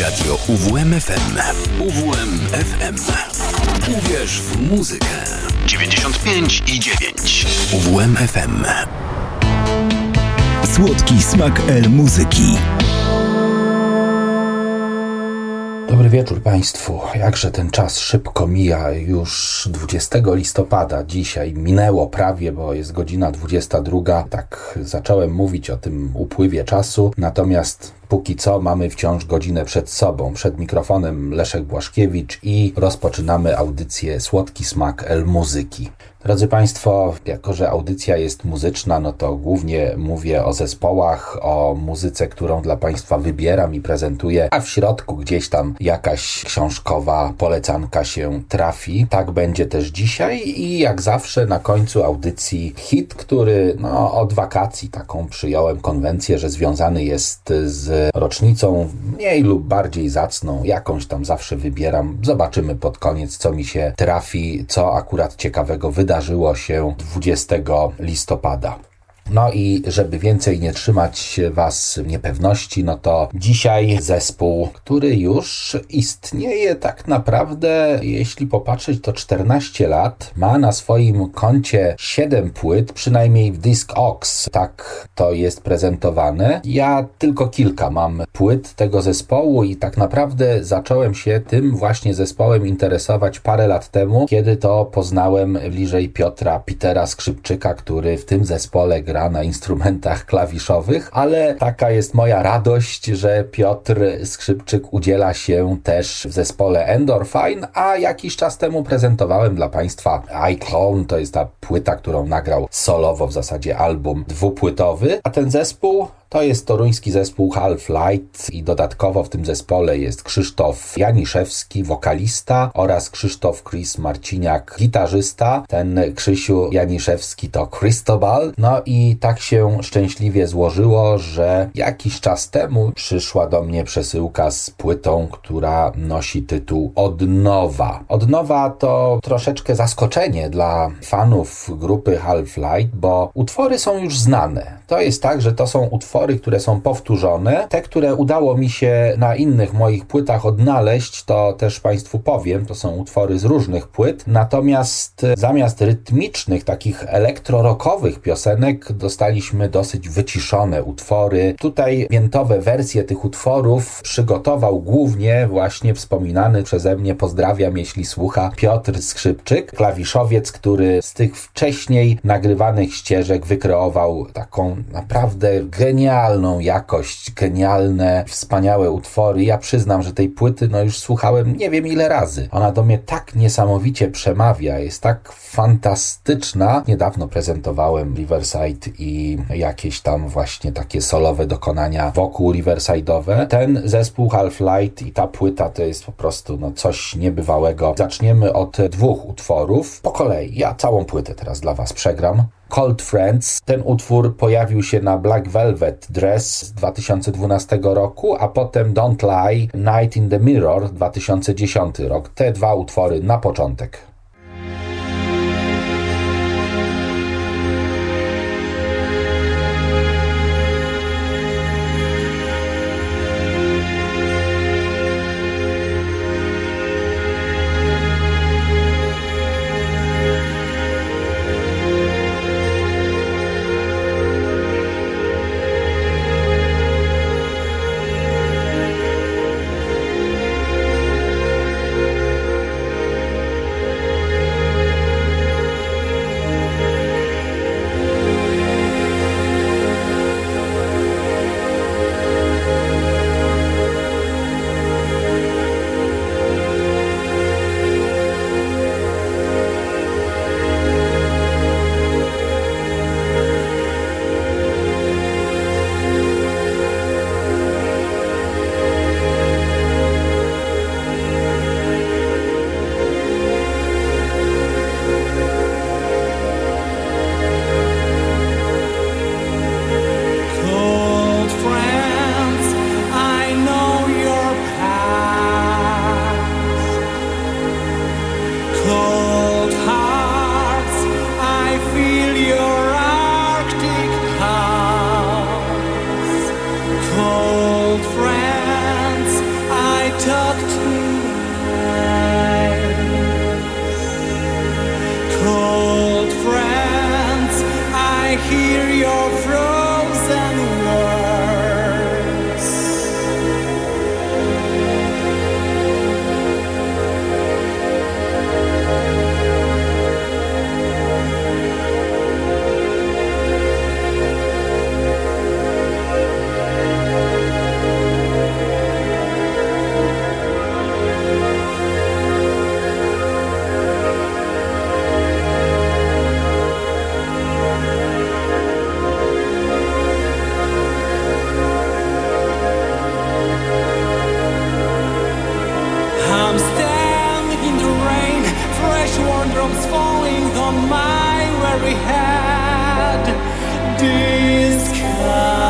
Radio UWMFM. UWMFM. Uwierz w muzykę. 95 i 9. UWMFM. Słodki smak El muzyki. Dobry wieczór Państwu. Jakże ten czas szybko mija. Już 20 listopada dzisiaj minęło prawie, bo jest godzina 22. Tak zacząłem mówić o tym upływie czasu. Natomiast póki co mamy wciąż godzinę przed sobą. Przed mikrofonem Leszek Błaszkiewicz i rozpoczynamy audycję Słodki Smak El Muzyki. Drodzy Państwo, jako że audycja jest muzyczna, no to głównie mówię o zespołach, o muzyce, którą dla Państwa wybieram i prezentuję, a w środku gdzieś tam jakaś książkowa polecanka się trafi. Tak będzie też dzisiaj i jak zawsze na końcu audycji hit, który no, od wakacji taką przyjąłem konwencję, że związany jest z rocznicą mniej lub bardziej zacną, jakąś tam zawsze wybieram. Zobaczymy pod koniec, co mi się trafi, co akurat ciekawego wydarzyło się 20 listopada. No i żeby więcej nie trzymać Was w niepewności, no to dzisiaj zespół, który już istnieje tak naprawdę, jeśli popatrzeć, to 14 lat, ma na swoim koncie 7 płyt, przynajmniej w Disc Ox, tak to jest prezentowane. Ja tylko kilka mam płyt tego zespołu i tak naprawdę zacząłem się tym właśnie zespołem interesować parę lat temu, kiedy to poznałem bliżej Piotra Petera Skrzypczyka, który w tym zespole gra na instrumentach klawiszowych, ale taka jest moja radość, że Piotr Skrzypczyk udziela się też w zespole Endorphine, a jakiś czas temu prezentowałem dla Państwa iClone, to jest ta płyta, którą nagrał solowo, w zasadzie album dwupłytowy, a ten zespół to jest toruński zespół Half Light i dodatkowo w tym zespole jest Krzysztof Janiszewski, wokalista oraz Krzysztof Chris Marciniak, gitarzysta. Ten Krzysiu Janiszewski to Cristobal. No i tak się szczęśliwie złożyło, że jakiś czas temu przyszła do mnie przesyłka z płytą, która nosi tytuł Odnowa. Odnowa to troszeczkę zaskoczenie dla fanów grupy Half Light, bo utwory są już znane. To jest tak, że to są utwory utwory, które są powtórzone. Te, które udało mi się na innych moich płytach odnaleźć, to też Państwu powiem, to są utwory z różnych płyt. Natomiast zamiast rytmicznych, takich elektrorokowych piosenek, dostaliśmy dosyć wyciszone utwory. Tutaj piętowe wersje tych utworów przygotował głównie właśnie wspominany przeze mnie, pozdrawiam jeśli słucha, Piotr Skrzypczyk, klawiszowiec, który z tych wcześniej nagrywanych ścieżek wykreował taką naprawdę genialną genialną jakość, genialne, wspaniałe utwory. Ja przyznam, że tej płyty no już słuchałem nie wiem ile razy. Ona do mnie tak niesamowicie przemawia, jest tak fantastyczna. Niedawno prezentowałem Riverside i jakieś tam właśnie takie solowe dokonania wokół Riverside'owe. Ten zespół Half-Light i ta płyta to jest po prostu no coś niebywałego. Zaczniemy od dwóch utworów. Po kolei, ja całą płytę teraz dla Was przegram. Cold Friends. Ten utwór pojawił się na Black Velvet Dress z 2012 roku, a potem Don't Lie, Night in the Mirror 2010 rok. Te dwa utwory na początek. raindrops falling on my weary head. Disguise.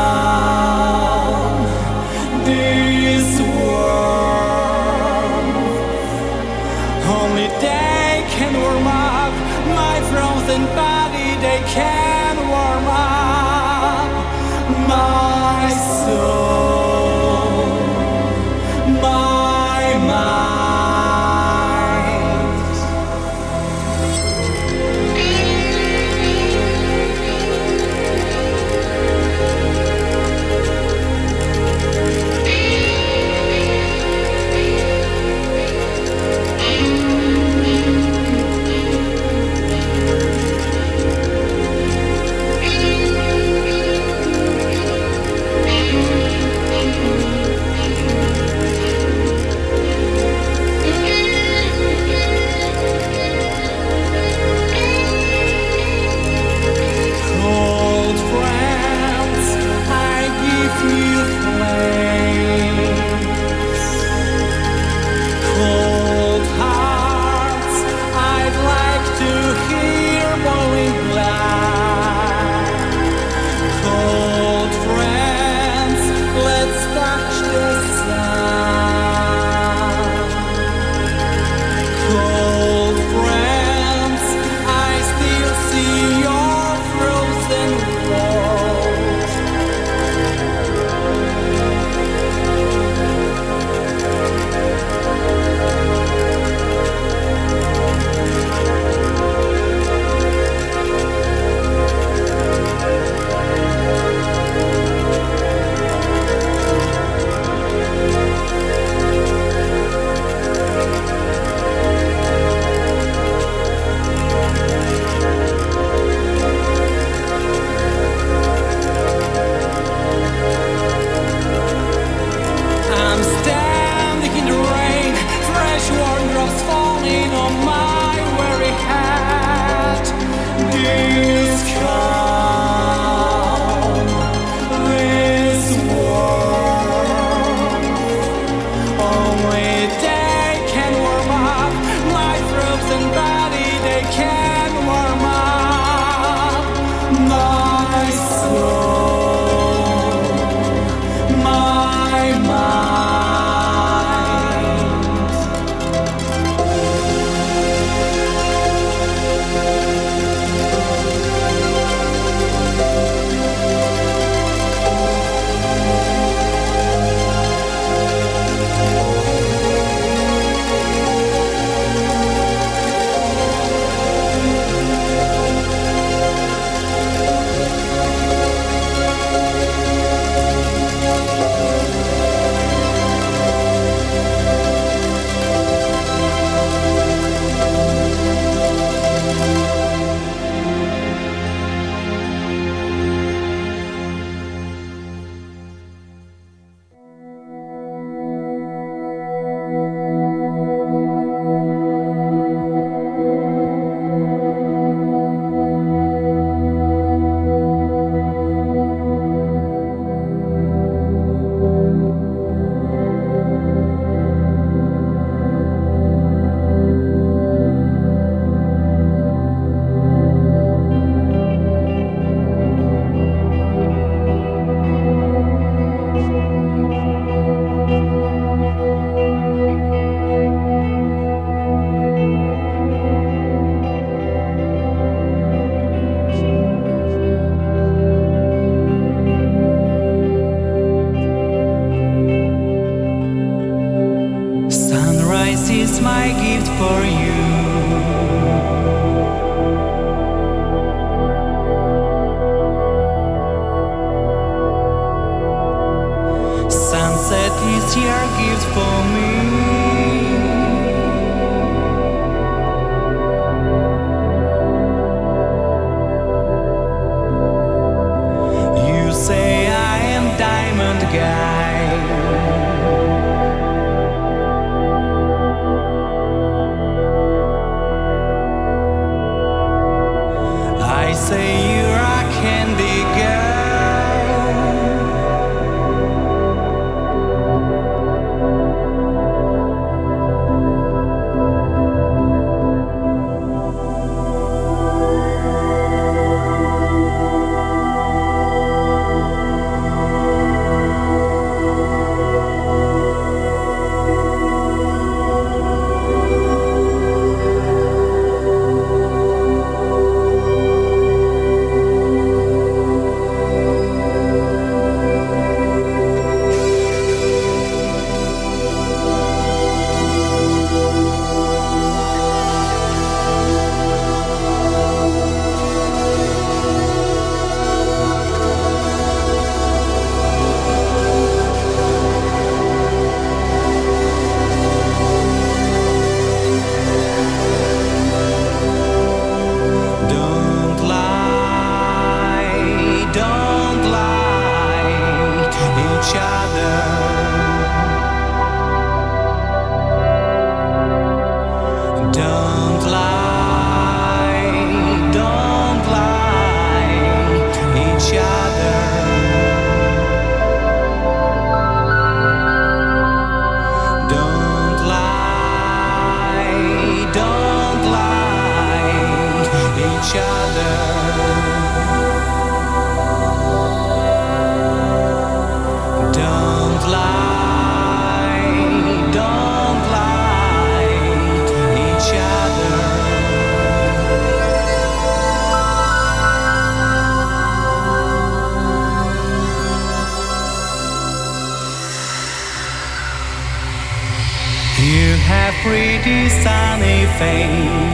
pretty sunny face.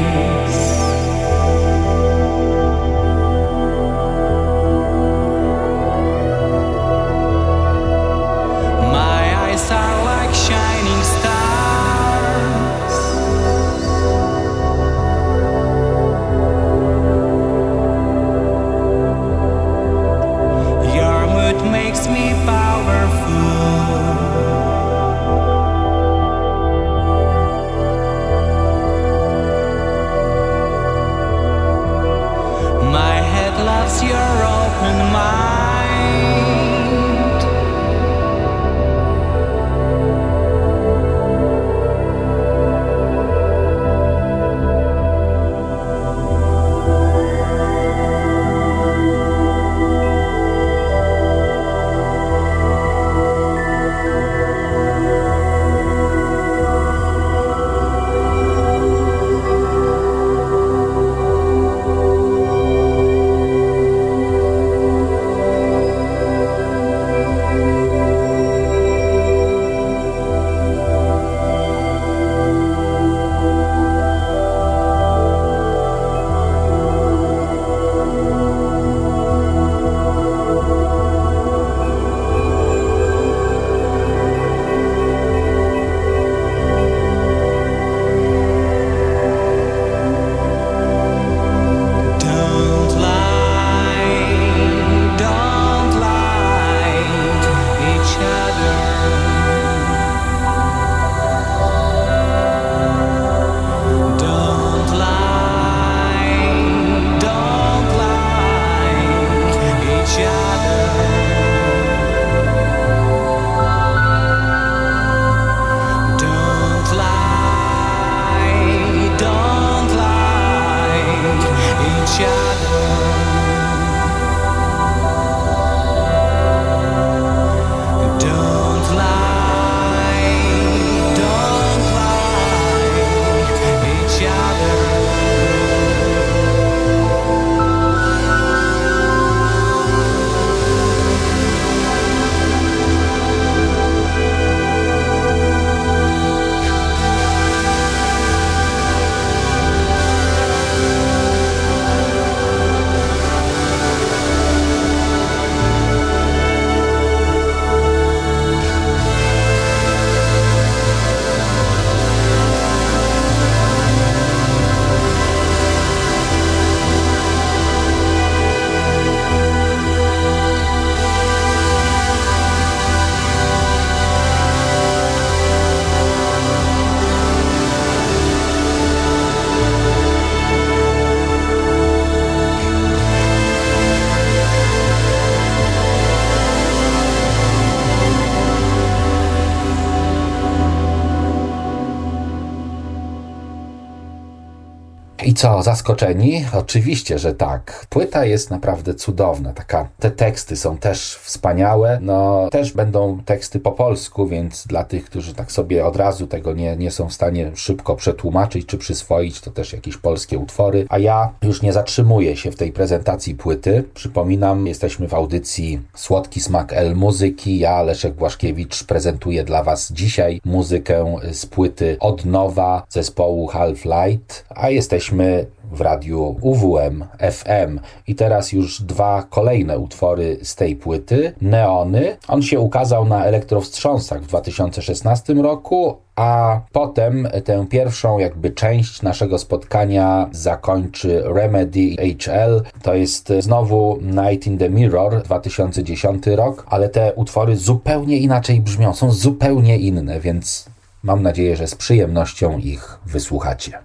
Co, zaskoczeni? Oczywiście, że tak. Płyta jest naprawdę cudowna. Taka, te teksty są też wspaniałe. No, też będą teksty po polsku, więc dla tych, którzy tak sobie od razu tego nie, nie są w stanie szybko przetłumaczyć czy przyswoić, to też jakieś polskie utwory. A ja już nie zatrzymuję się w tej prezentacji płyty. Przypominam, jesteśmy w audycji Słodki Smak L Muzyki. Ja, Leszek Błaszkiewicz, prezentuję dla Was dzisiaj muzykę z płyty od nowa zespołu Half Light, a jesteśmy w radiu UWM FM i teraz już dwa kolejne utwory z tej płyty. Neony. On się ukazał na Elektrowstrząsach w 2016 roku, a potem tę pierwszą jakby część naszego spotkania zakończy Remedy HL. To jest znowu Night in the Mirror 2010 rok, ale te utwory zupełnie inaczej brzmią, są zupełnie inne, więc mam nadzieję, że z przyjemnością ich wysłuchacie.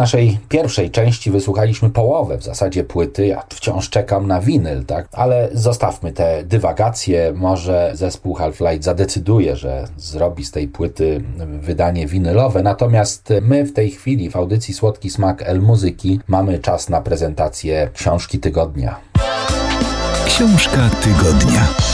Naszej pierwszej części wysłuchaliśmy połowę w zasadzie płyty. Ja wciąż czekam na winyl, tak? Ale zostawmy te dywagacje. Może zespół Half-Light zadecyduje, że zrobi z tej płyty wydanie winylowe. Natomiast my w tej chwili w audycji Słodki Smak El Muzyki mamy czas na prezentację książki tygodnia. Książka tygodnia.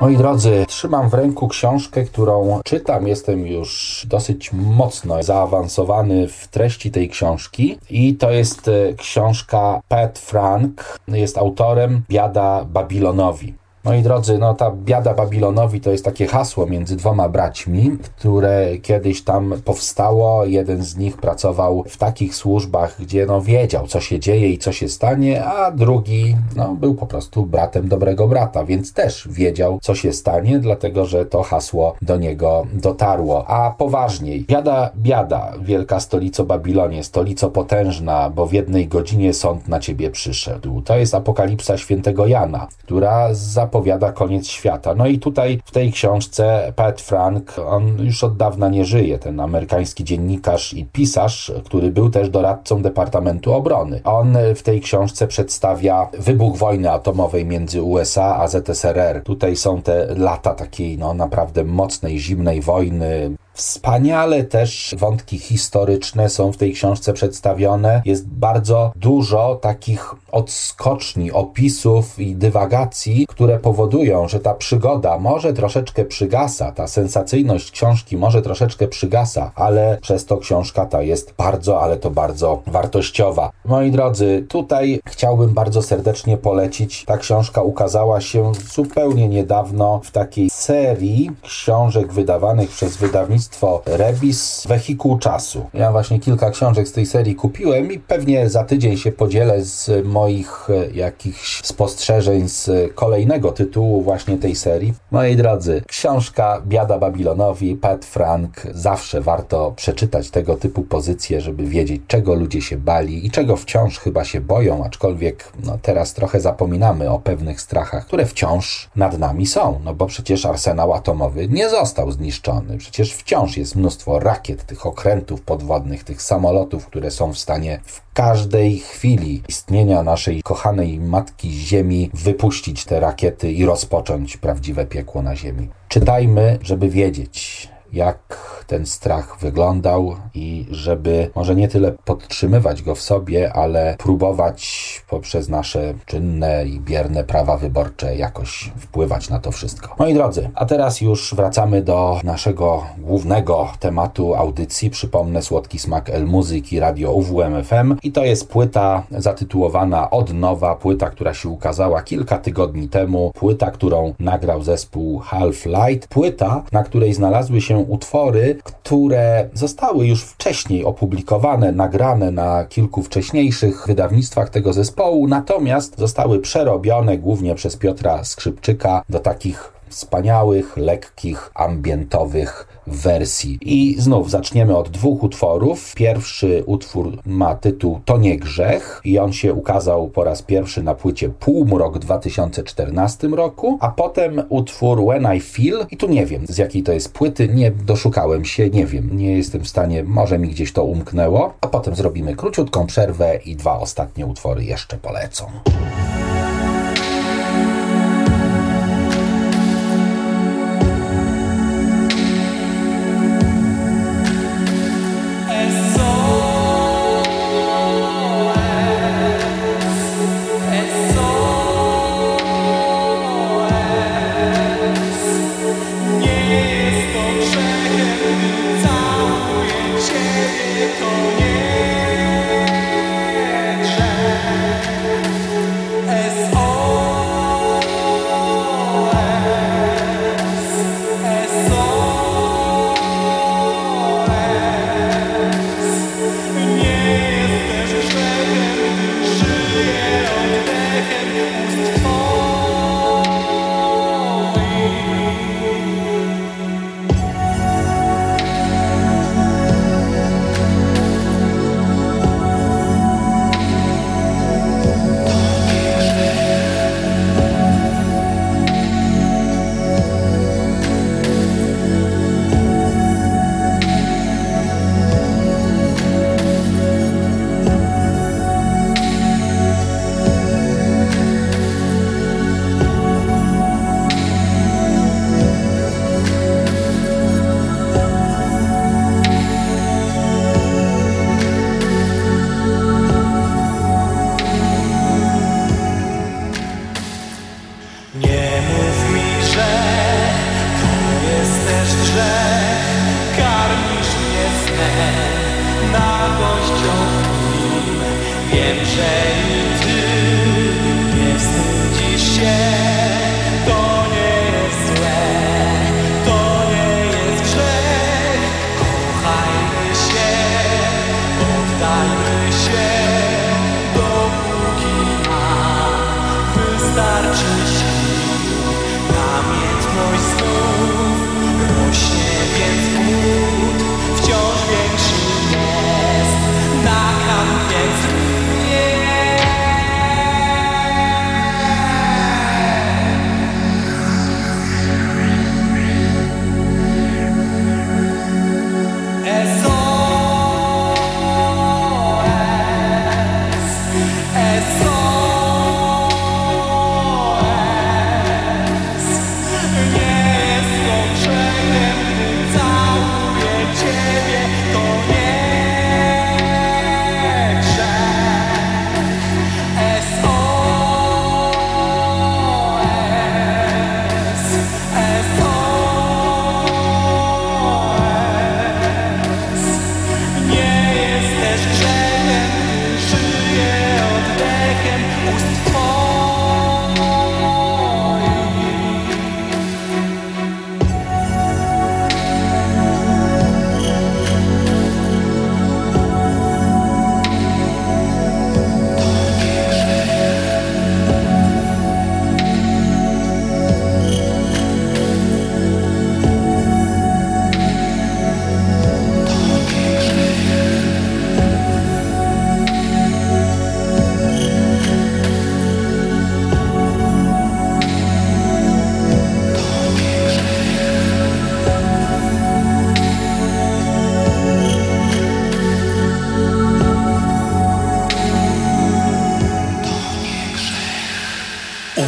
Moi drodzy, trzymam w ręku książkę, którą czytam. Jestem już dosyć mocno zaawansowany w treści tej książki. I to jest e, książka Pat Frank. Jest autorem Biada Babilonowi. Moi drodzy, no ta biada Babilonowi to jest takie hasło między dwoma braćmi, które kiedyś tam powstało. Jeden z nich pracował w takich służbach, gdzie no wiedział, co się dzieje i co się stanie, a drugi no, był po prostu bratem dobrego brata, więc też wiedział, co się stanie, dlatego że to hasło do niego dotarło. A poważniej, biada, biada, wielka stolico Babilonie, stolico potężna, bo w jednej godzinie sąd na ciebie przyszedł. To jest apokalipsa świętego Jana, która za zapowiada koniec świata. No i tutaj w tej książce Pat Frank, on już od dawna nie żyje, ten amerykański dziennikarz i pisarz, który był też doradcą Departamentu Obrony. On w tej książce przedstawia wybuch wojny atomowej między USA a ZSRR. Tutaj są te lata takiej no naprawdę mocnej, zimnej wojny, Wspaniale też wątki historyczne są w tej książce przedstawione. Jest bardzo dużo takich odskoczni, opisów i dywagacji, które powodują, że ta przygoda może troszeczkę przygasa, ta sensacyjność książki może troszeczkę przygasa, ale przez to książka ta jest bardzo, ale to bardzo wartościowa. Moi drodzy, tutaj chciałbym bardzo serdecznie polecić. Ta książka ukazała się zupełnie niedawno w takiej serii książek wydawanych przez wydawnictwo wydawnictwo Rebis Wehikuł Czasu. Ja właśnie kilka książek z tej serii kupiłem i pewnie za tydzień się podzielę z moich e, jakichś spostrzeżeń z kolejnego tytułu właśnie tej serii. Moi drodzy, książka Biada Babilonowi, Pat Frank. Zawsze warto przeczytać tego typu pozycje, żeby wiedzieć, czego ludzie się bali i czego wciąż chyba się boją, aczkolwiek no, teraz trochę zapominamy o pewnych strachach, które wciąż nad nami są, no bo przecież arsenał atomowy nie został zniszczony. Przecież wciąż wciąż jest mnóstwo rakiet, tych okrętów podwodnych, tych samolotów, które są w stanie w każdej chwili istnienia naszej kochanej matki Ziemi wypuścić te rakiety i rozpocząć prawdziwe piekło na Ziemi. Czytajmy, żeby wiedzieć, jak ten strach wyglądał i żeby może nie tyle podtrzymywać go w sobie, ale próbować poprzez nasze czynne i bierne prawa wyborcze jakoś wpływać na to wszystko. Moi drodzy, a teraz już wracamy do naszego głównego tematu audycji. Przypomnę Słodki Smak El Muzyki Radio UWM FM i to jest płyta zatytułowana Od Nowa, płyta, która się ukazała kilka tygodni temu, płyta, którą nagrał zespół Half Light, płyta, na której znalazły się utwory, które zostały już wcześniej opublikowane, nagrane na kilku wcześniejszych wydawnictwach tego zespołu, natomiast zostały przerobione głównie przez Piotra Skrzypczyka do takich wspaniałych, lekkich, ambientowych wersji. I znów zaczniemy od dwóch utworów. Pierwszy utwór ma tytuł To nie grzech i on się ukazał po raz pierwszy na płycie Półmrok w 2014 roku, a potem utwór When I Feel i tu nie wiem z jakiej to jest płyty, nie doszukałem się, nie wiem, nie jestem w stanie, może mi gdzieś to umknęło, a potem zrobimy króciutką przerwę i dwa ostatnie utwory jeszcze polecą.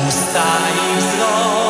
usta i wzrok.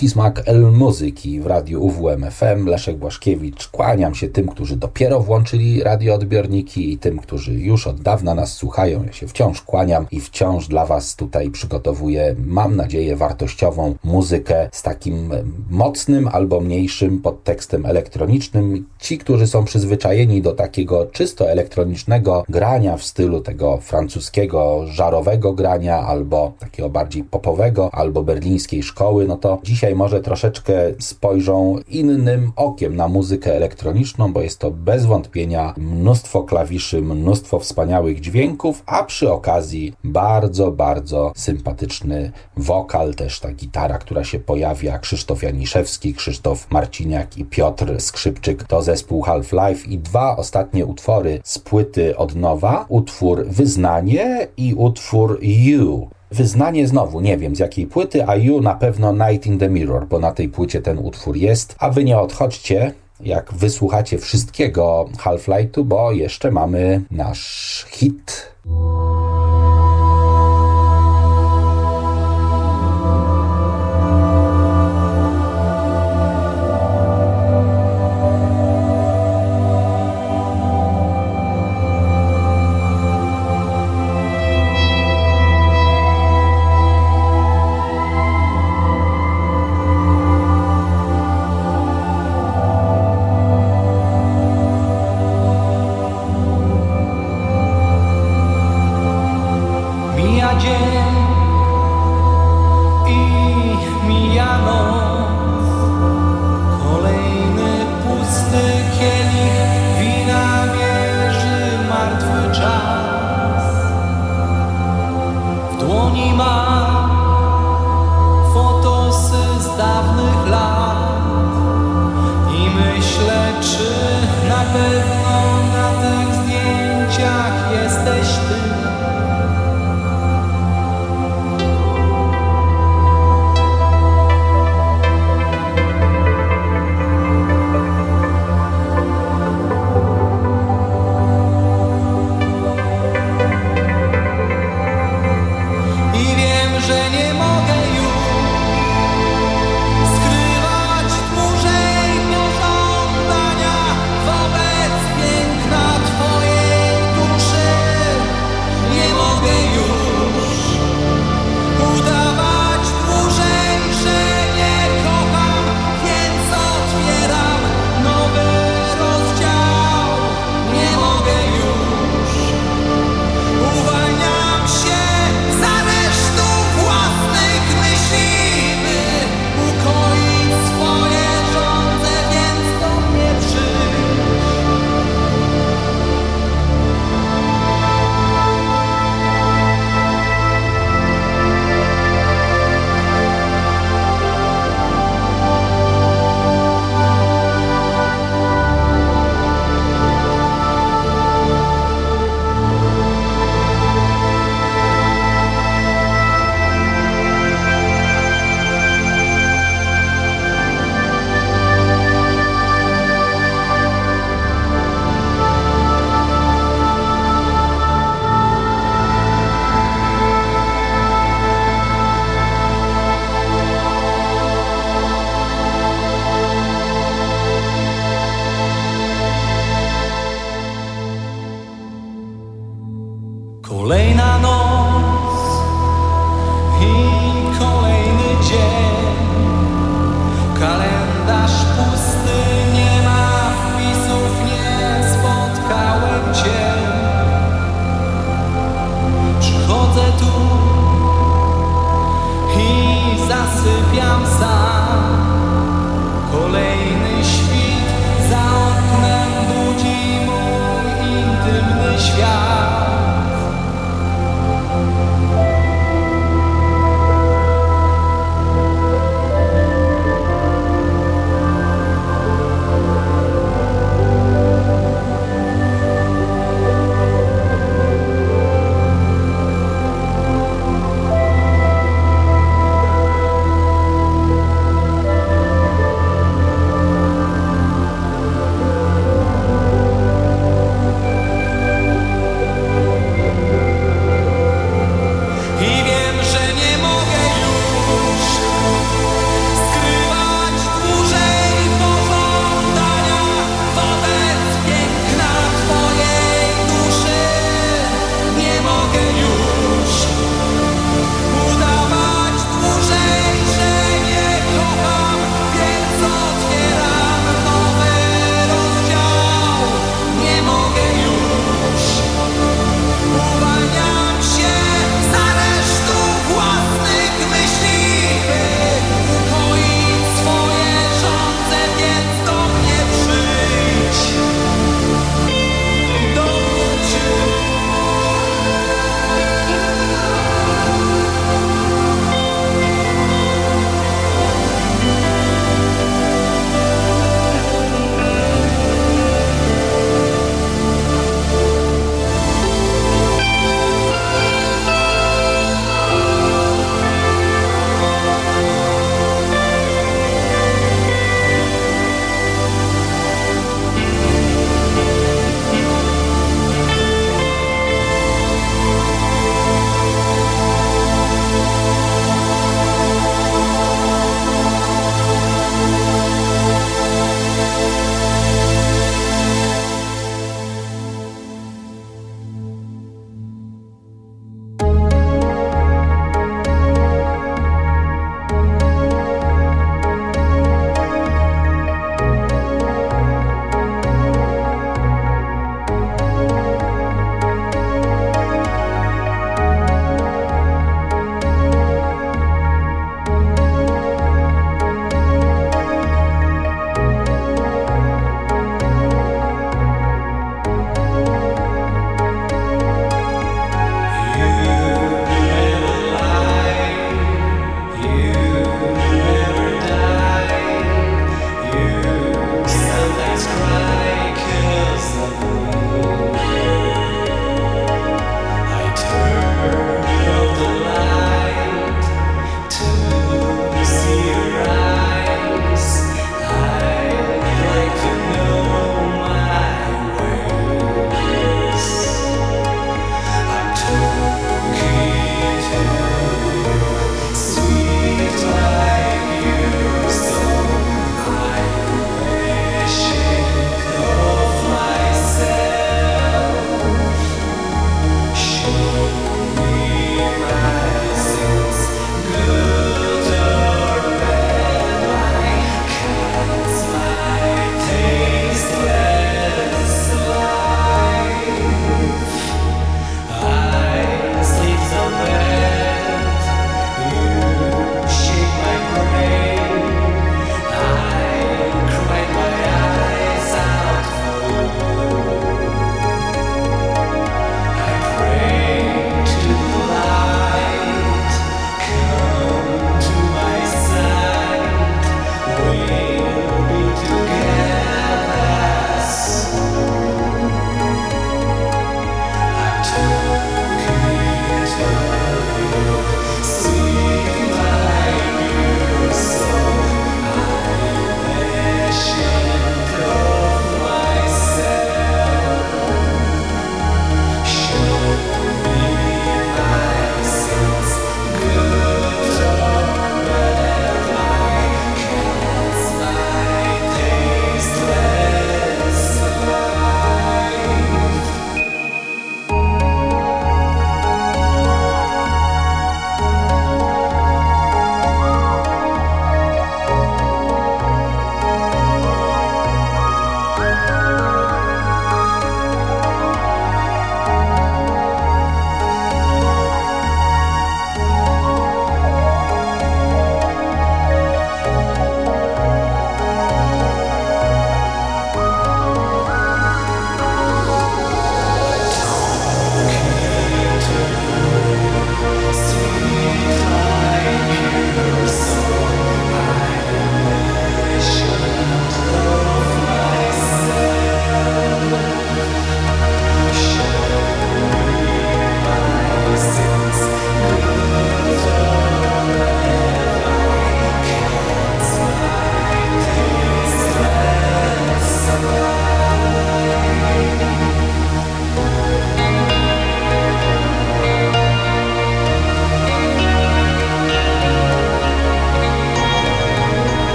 Słodki smak El Muzyki w radiu UWMFM. Leszek Błaszkiewicz. Kłaniam się tym, którzy dopiero włączyli radioodbiorniki i tym, którzy już od dawna nas słuchają. Ja się wciąż kłaniam i wciąż dla Was tutaj przygotowuję, mam nadzieję, wartościową muzykę z takim mocnym albo mniejszym podtekstem elektronicznym. Ci, którzy są przyzwyczajeni do takiego czysto elektronicznego grania w stylu tego francuskiego, żarowego grania albo takiego bardziej popowego, albo berlińskiej szkoły, no to dzisiaj może troszeczkę spojrzą innym okiem na muzykę elektroniczną, bo jest to bez wątpienia mnóstwo klawiszy, mnóstwo wspaniałych dźwięków, a przy okazji bardzo, bardzo sympatyczny wokal, też ta gitara, która się pojawia, Krzysztof Janiszewski, Krzysztof Marciniak i Piotr Skrzypczyk to zespół Half-Life i dwa ostatnie utwory z płyty od nowa, utwór Wyznanie i utwór You. Wyznanie znowu, nie wiem z jakiej płyty, a You na pewno Night in the Mirror, bo na tej płycie ten utwór jest, a wy nie odchodźcie, jak wysłuchacie wszystkiego Half-Lightu, bo jeszcze mamy nasz hit.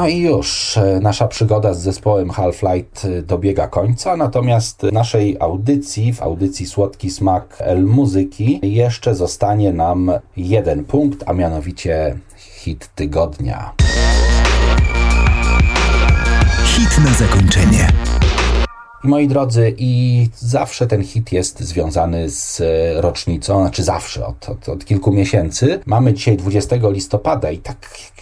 No i już e, nasza przygoda z zespołem Half-Light e, dobiega końca, natomiast naszej audycji, w audycji Słodki Smak El Muzyki, jeszcze zostanie nam jeden punkt, a mianowicie hit tygodnia. Hit na zakończenie. Moi drodzy, i zawsze ten hit jest związany z e, rocznicą, znaczy zawsze, od, od, od kilku miesięcy. Mamy dzisiaj 20 listopada i tak,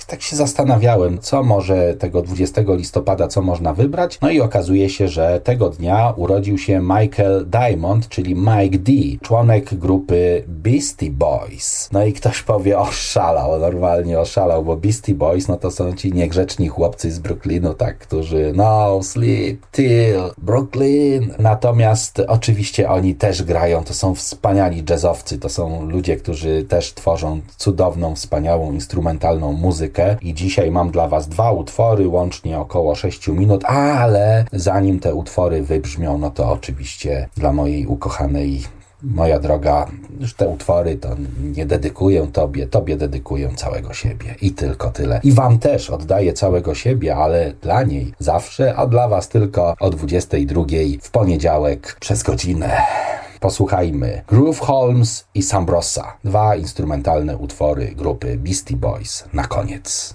tak się zastanawiałem, co może tego 20 listopada, co można wybrać. No i okazuje się, że tego dnia urodził się Michael Diamond, czyli Mike D, członek grupy Beastie Boys. No i ktoś powie, oszalał, normalnie oszalał, bo Beastie Boys, no to są ci niegrzeczni chłopcy z Brooklynu, tak, którzy no sleep till Brooklyn Brooklyn. Natomiast oczywiście oni też grają, to są wspaniali jazzowcy, to są ludzie, którzy też tworzą cudowną, wspaniałą, instrumentalną muzykę. I dzisiaj mam dla Was dwa utwory, łącznie około 6 minut, ale zanim te utwory wybrzmią, no to oczywiście dla mojej ukochanej moja droga, już te utwory to nie dedykuję Tobie, Tobie dedykuję całego siebie i tylko tyle. I Wam też oddaję całego siebie, ale dla niej zawsze, a dla Was tylko o 22 w poniedziałek przez godzinę. Posłuchajmy Groove Holmes i Sambrosa, dwa instrumentalne utwory grupy Beastie Boys na koniec.